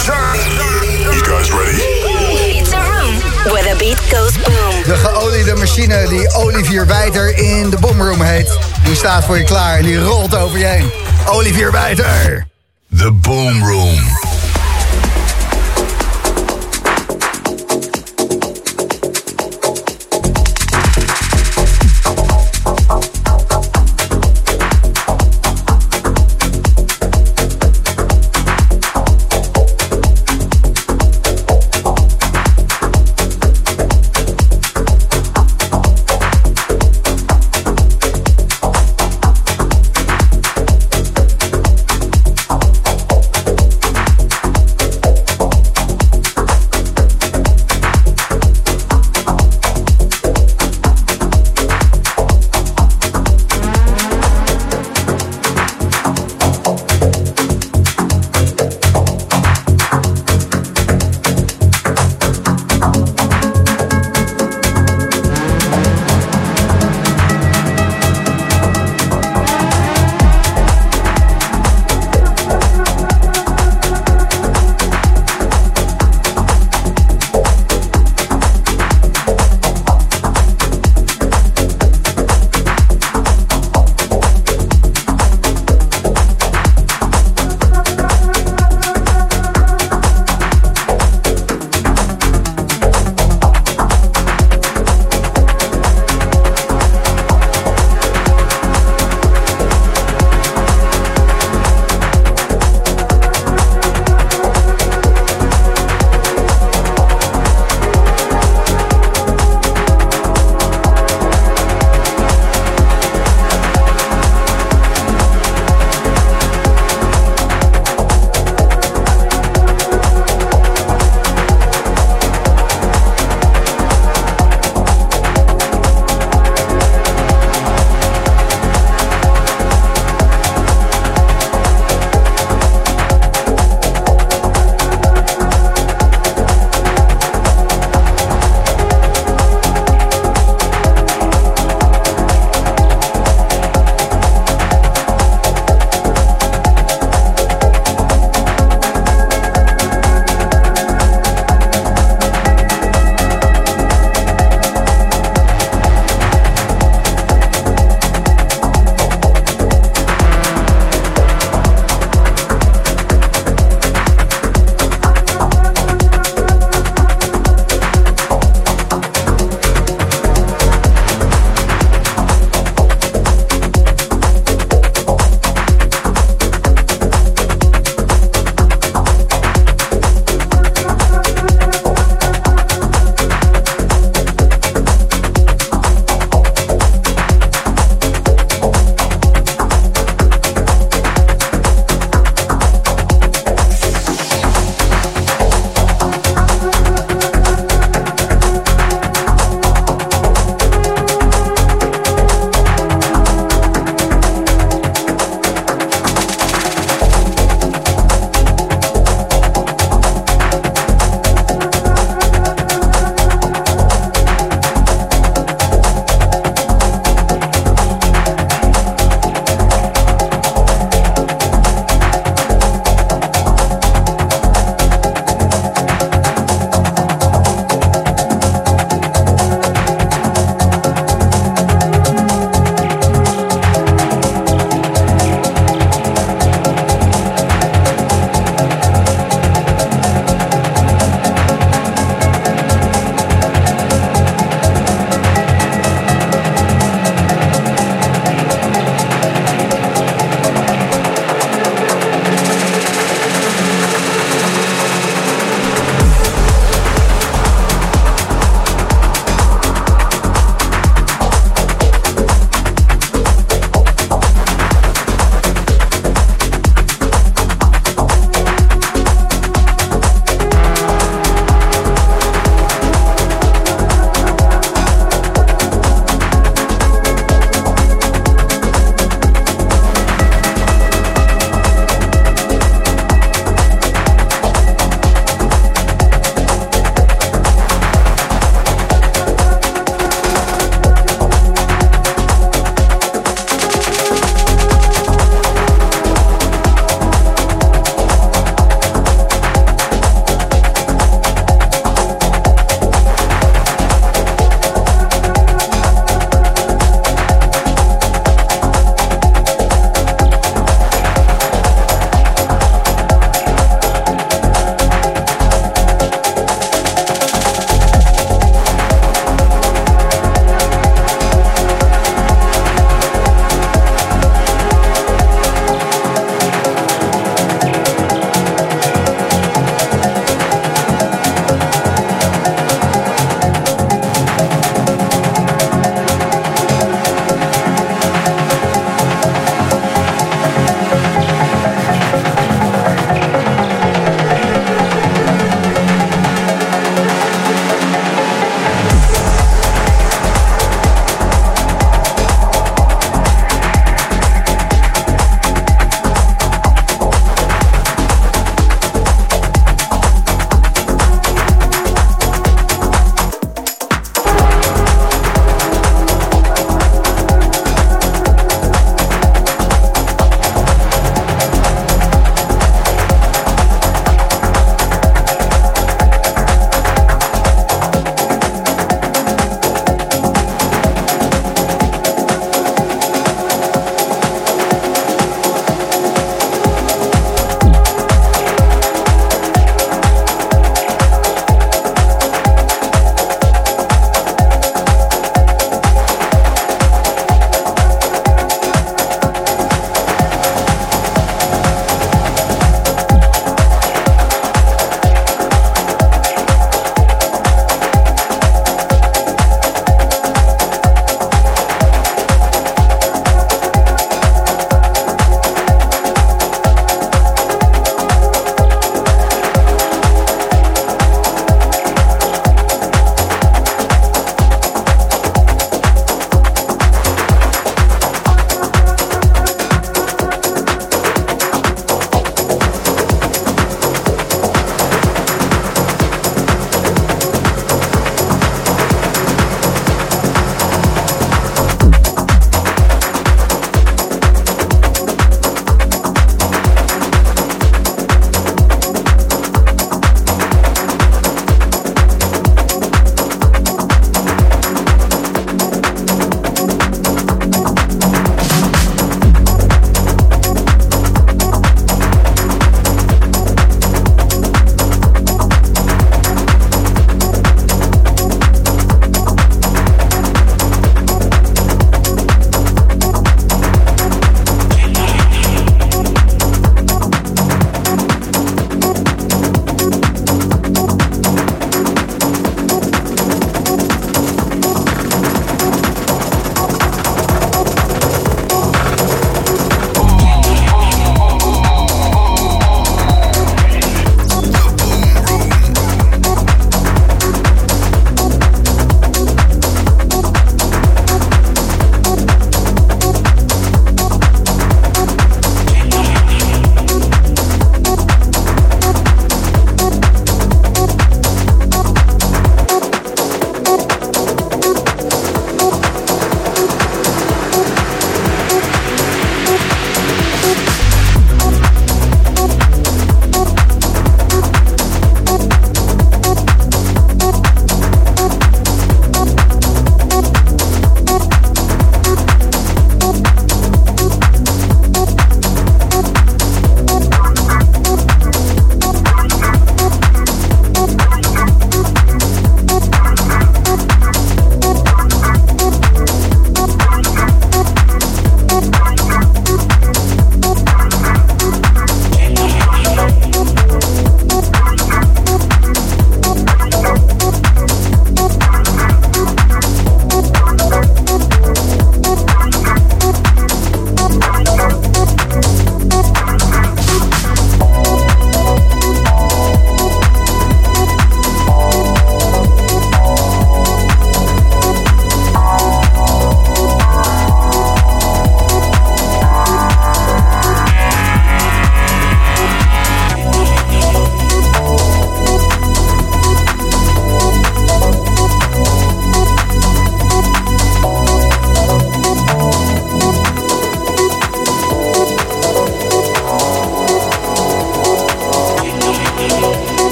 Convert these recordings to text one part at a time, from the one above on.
You guys ready? It's a room where the beat goes boom. De geoliede machine die Olivier Wijter in de Boomroom heet. Die staat voor je klaar en die rolt over je heen. Olivier Wijter. The Boom Room.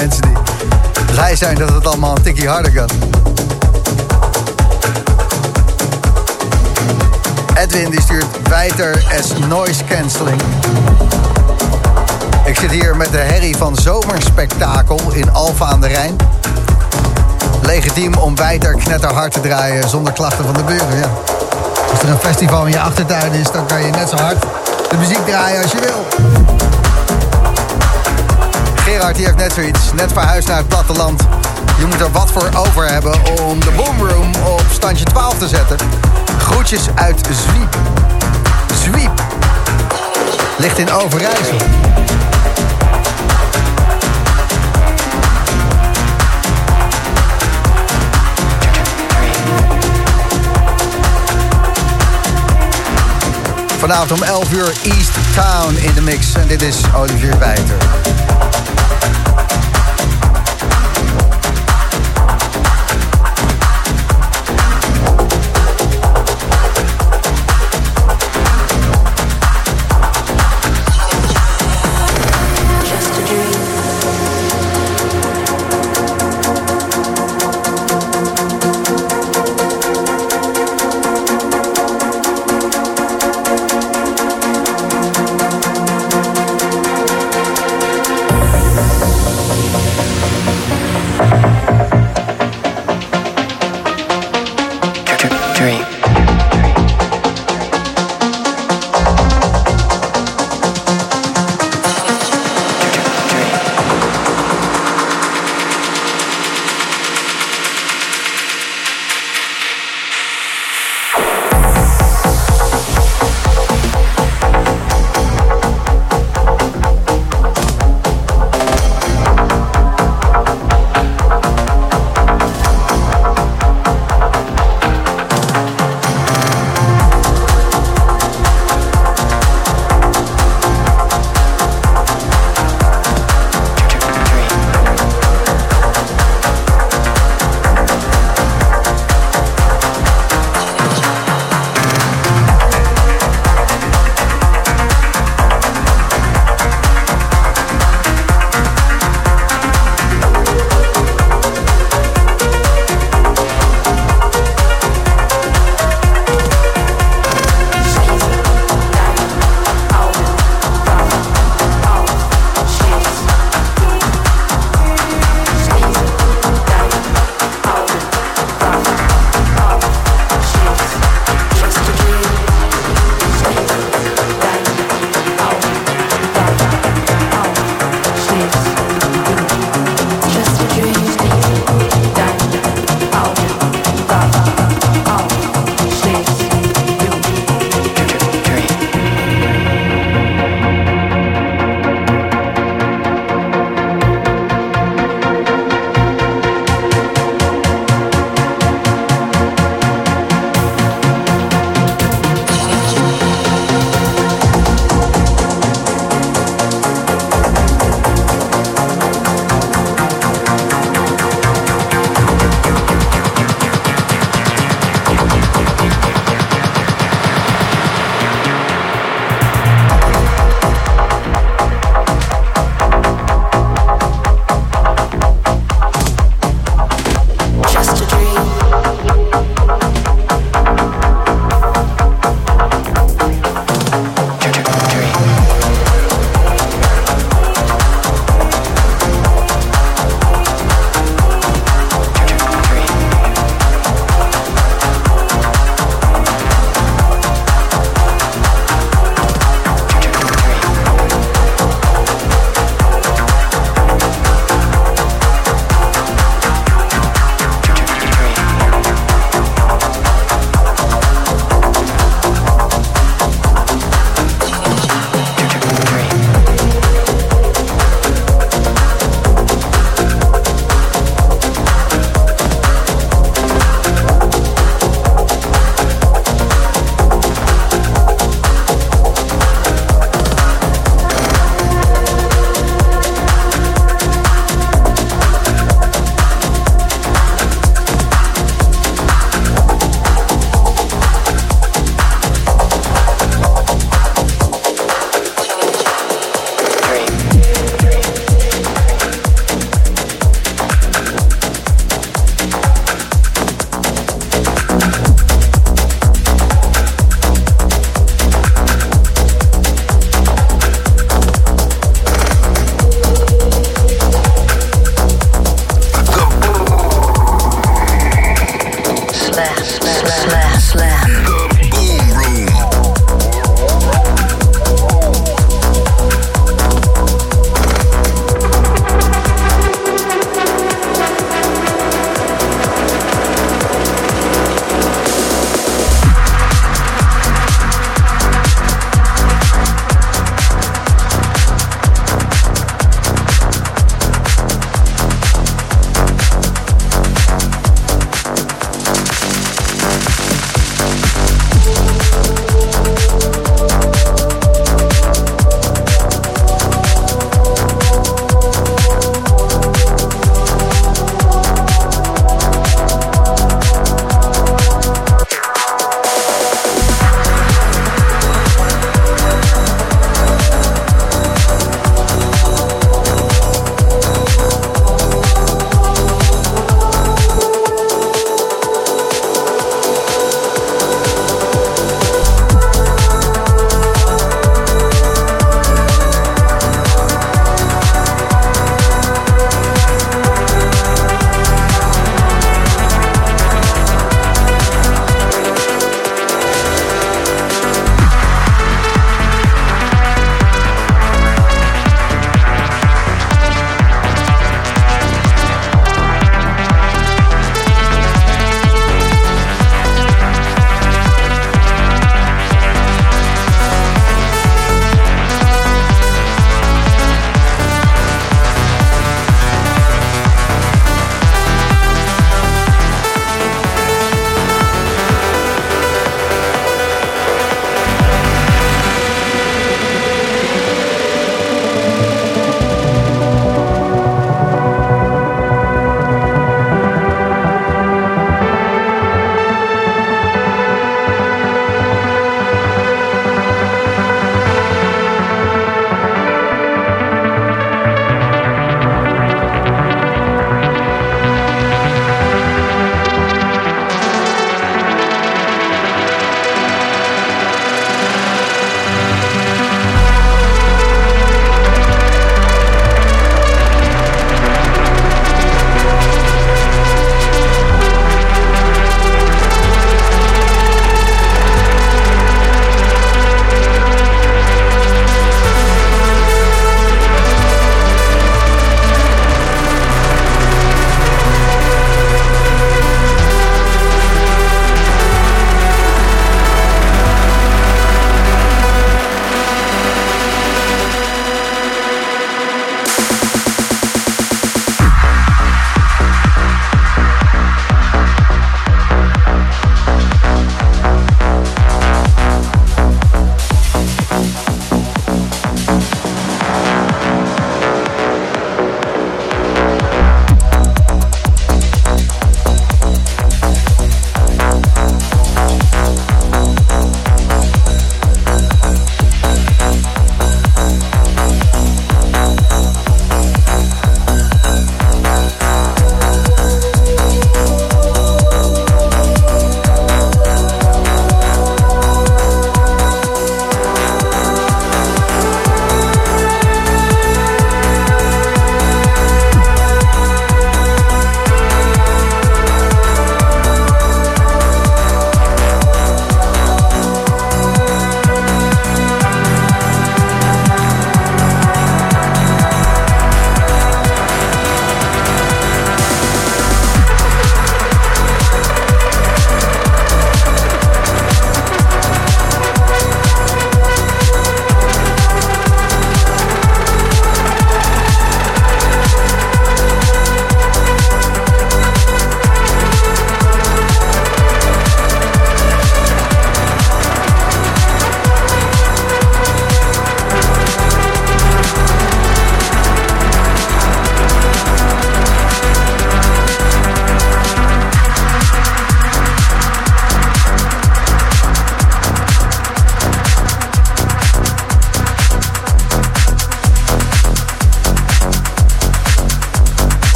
Mensen die blij zijn dat het allemaal een tikkie harder kan. Edwin die stuurt Wijter as noise cancelling. Ik zit hier met de herrie van Zomerspektakel in Alfa aan de Rijn. Legitiem om Wijter knetterhard te draaien zonder klachten van de buren, ja. Als er een festival in je achtertuin is, dan kan je net zo hard de muziek draaien als je wil. Gerard die heeft net zoiets. Net verhuisd naar het platteland. Je moet er wat voor over hebben om de boomroom op standje 12 te zetten. Groetjes uit Zwiep. Zwiep. Ligt in Overijssel. Vanavond om 11 uur East Town in de mix. En dit is Olivier Wijter.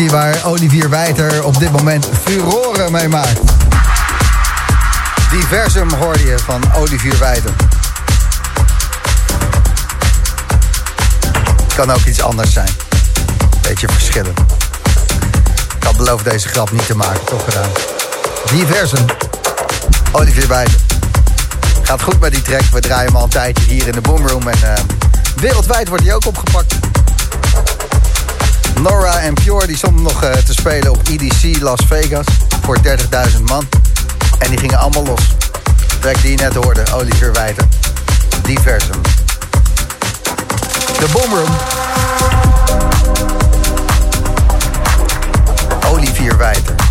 Trekkie waar Olivier Wijter op dit moment furoren mee maakt. Diversum hoorde je van Olivier Wijter. Kan ook iets anders zijn. Beetje verschillen. Ik had beloofd deze grap niet te maken, toch gedaan. Diversum. Olivier Wijter. Gaat goed met die track. We draaien hem al een tijdje hier in de Boomroom. En uh, wereldwijd wordt hij ook opgepakt. Nora en Pure die stonden nog uh, te spelen op EDC Las Vegas voor 30.000 man. En die gingen allemaal los. De track die je net hoorde, Olivier Wijter. Diversum. De Boomroom. Olivier Wijter.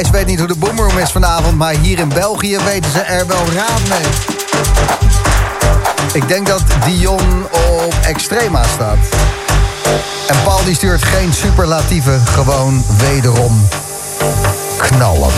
Gijs weet niet hoe de boomroom is vanavond, maar hier in België weten ze er wel raad mee. Ik denk dat Dion op Extrema staat. En Paul die stuurt geen superlatieven, gewoon wederom knallen.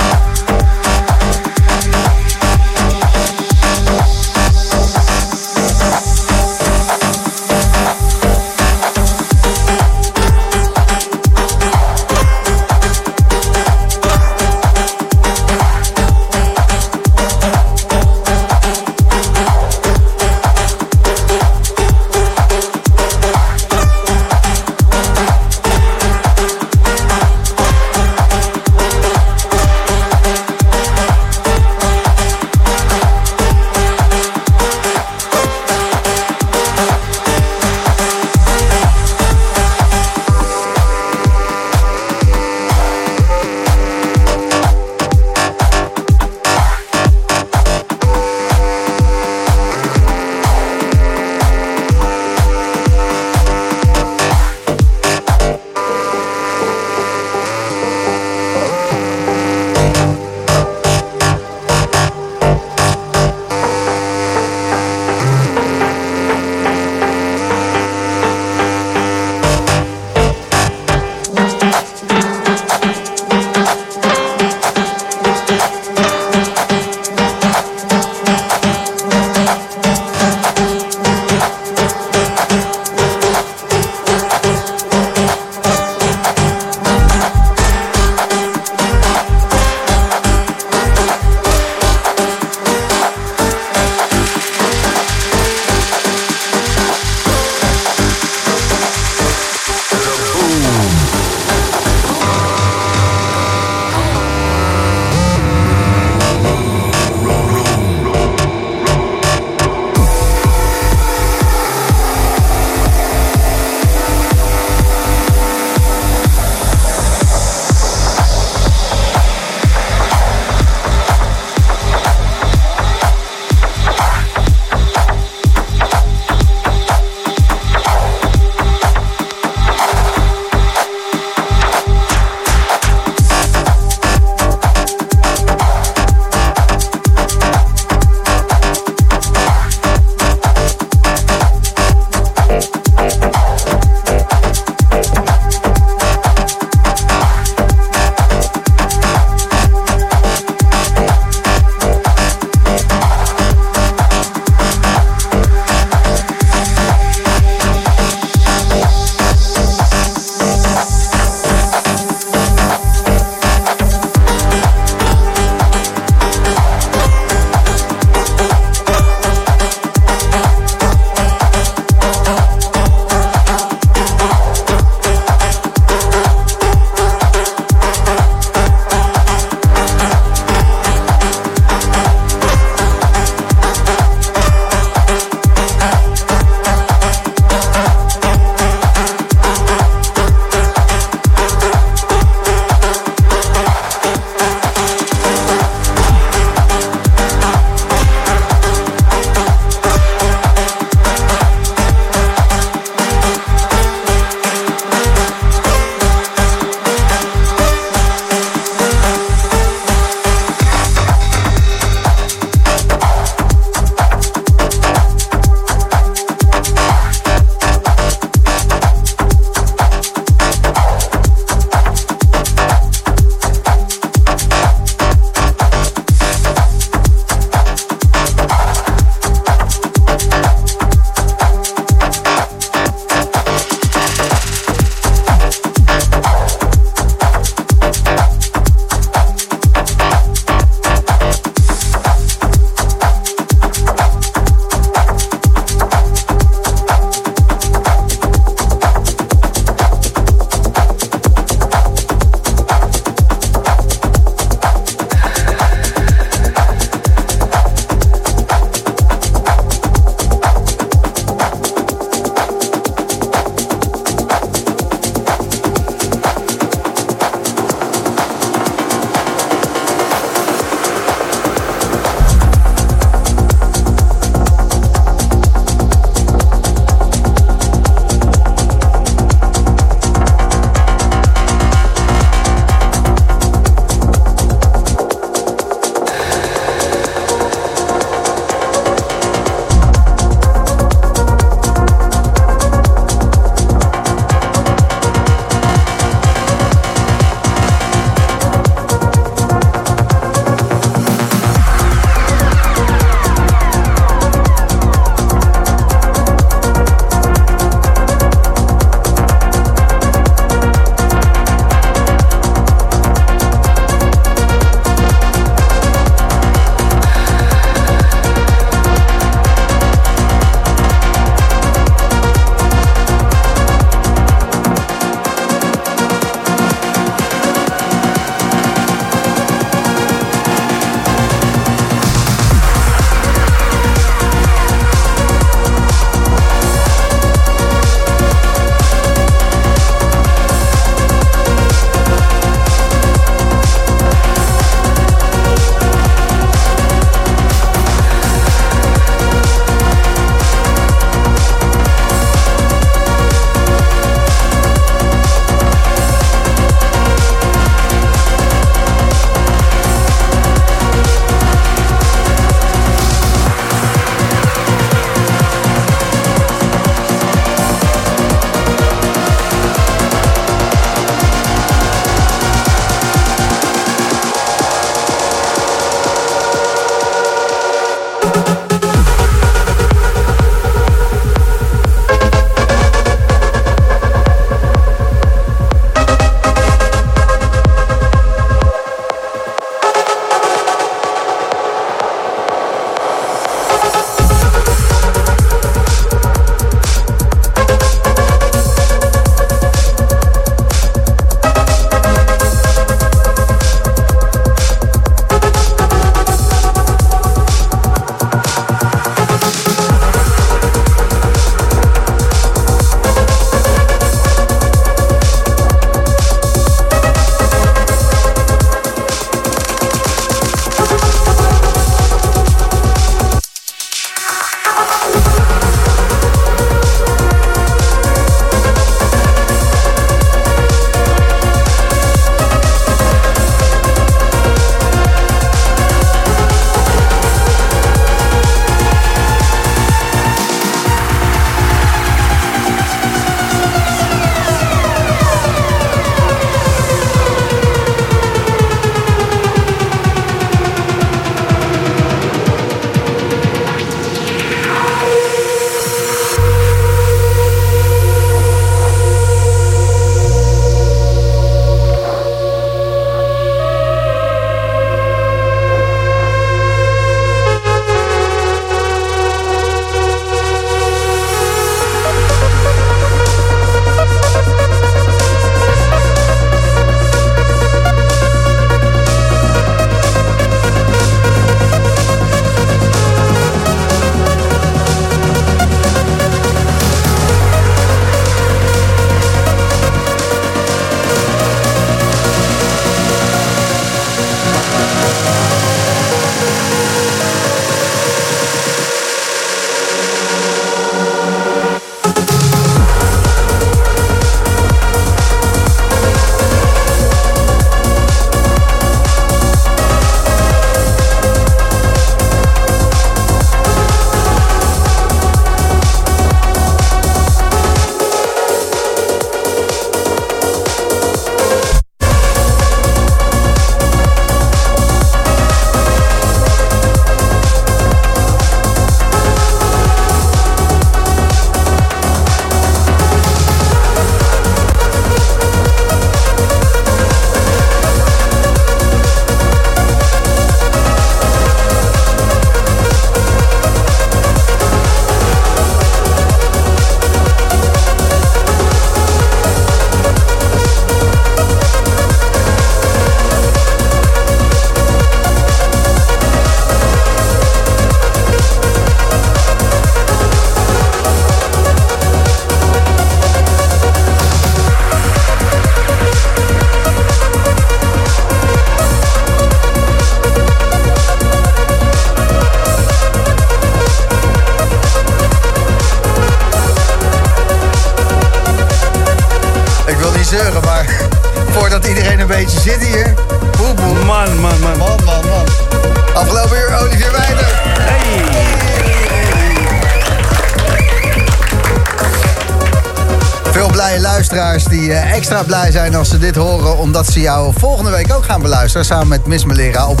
Luisteraars die eh, extra blij zijn als ze dit horen... omdat ze jou volgende week ook gaan beluisteren... samen met Miss Melera op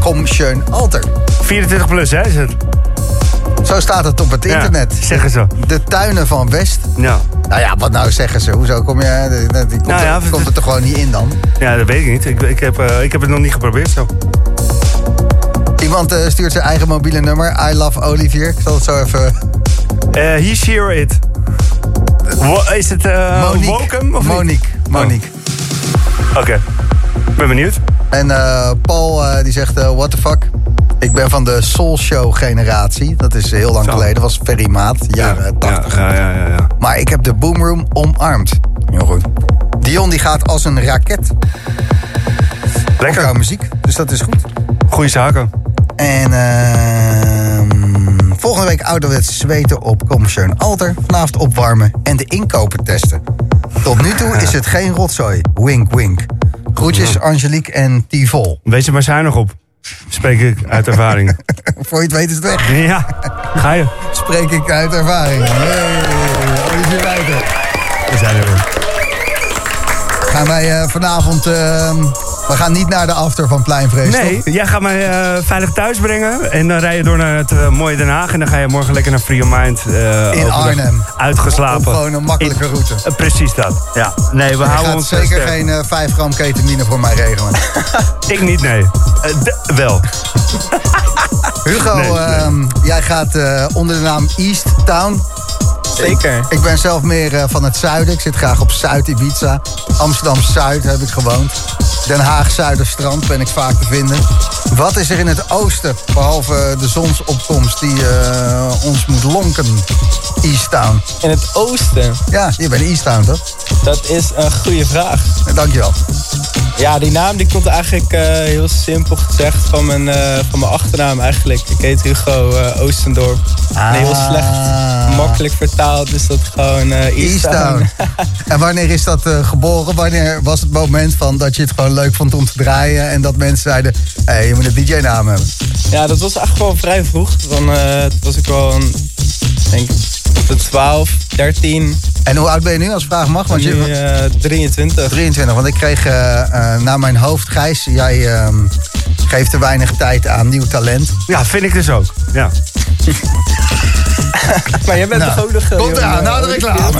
Kom- Schön Alter. 24 plus, hè, is het? Zo staat het op het Ja, internet. zeggen ze. De tuinen van West. Ja. Nou ja, wat nou zeggen ze? Hoezo kom je... Die, die komt, Nou ja, er, het- er toch gewoon niet in dan? ja, dat weet ik niet. Ik, ik, heb, eh, ik heb het nog niet geprobeerd zo. Iemand eh, stuurt zijn eigen mobiele nummer. I love Olivier. Ik zal het zo even... Eh he, or it? Is het eh Monique. Wokum of? Monique. Monique. Oké. Ben benieuwd. En eh, Paul eh, die zegt, eh, what the fuck? Ik ben van de Soul Show generatie. Dat is heel lang Zo. geleden. Dat was Ferry Maat, jaren 80. Ja, ja, ja, ja. Maar ik heb de Boomroom omarmd. Heel goed. Dion die gaat als een raket. Op Lekker. jouw muziek. Dus dat is goed. Goeie zaken. En ehm, volgende week ouderwets zweten op Commerciën Alter. Vanavond opwarmen en de inkopen testen. Tot nu toe is het geen rotzooi. Wink, wink. Groetjes Angelique en Tivol. Wees er maar zuinig op. Spreek ik uit ervaring. Voor je het weet is het weg. ja, ga je. Spreek ik uit ervaring. Hey, Olivier Wijter. We zijn er weer. Gaan wij eh, vanavond... ehm, we gaan niet naar de after van Pleinvrees, Nee, toch? jij gaat mij eh, veilig thuis brengen. En dan rij je door naar het eh, mooie Den Haag. En dan ga je morgen lekker naar Free Your Mind. eh, In. Arnhem. Uitgeslapen. Op gewoon een makkelijke In- route. precies dat. Ja. Nee, we Je houden gaat ons zeker sterk. geen eh, 5 gram ketamine voor mij regelen. Ik niet, nee. Wel. Hugo, Nee, nee. ehm, jij gaat eh, onder de naam East Town. Zeker. Ik ben zelf meer van het zuiden. Ik zit graag op Zuid-Ibiza. Amsterdam-Zuid heb ik gewoond. Den Haag-Zuiderstrand ben ik vaak te vinden. Wat is er in het oosten, behalve de zonsopkomst die eh, ons moet lonken? East Town. In het oosten, Ja, je bent East Town, toch? dat is een goede vraag. Dankjewel. Ja, die naam die komt eigenlijk eh, heel simpel gezegd van mijn, eh, van mijn achternaam eigenlijk. Ik heet Hugo eh, Oostendorp. En heel Ah. slecht makkelijk vertaald is dat gewoon East East Town. En wanneer is dat geboren? Wanneer was het moment van dat je het gewoon leuk vond om te draaien... en dat mensen zeiden, hé, je moet een DJ-naam hebben? Ja, dat was eigenlijk wel vrij vroeg. Dan was ik wel een, denk op de 12, 13, En hoe oud ben je nu, als vraag mag? Want nu je, eh, 23. 23, want ik kreeg eh, eh, naar mijn hoofd, Gijs, jij ehm, geeft te weinig tijd aan nieuw talent. Ja, vind ik dus ook. Ja. Maar jij bent Nou, nog... eh, Komt eraan, nou de reclame.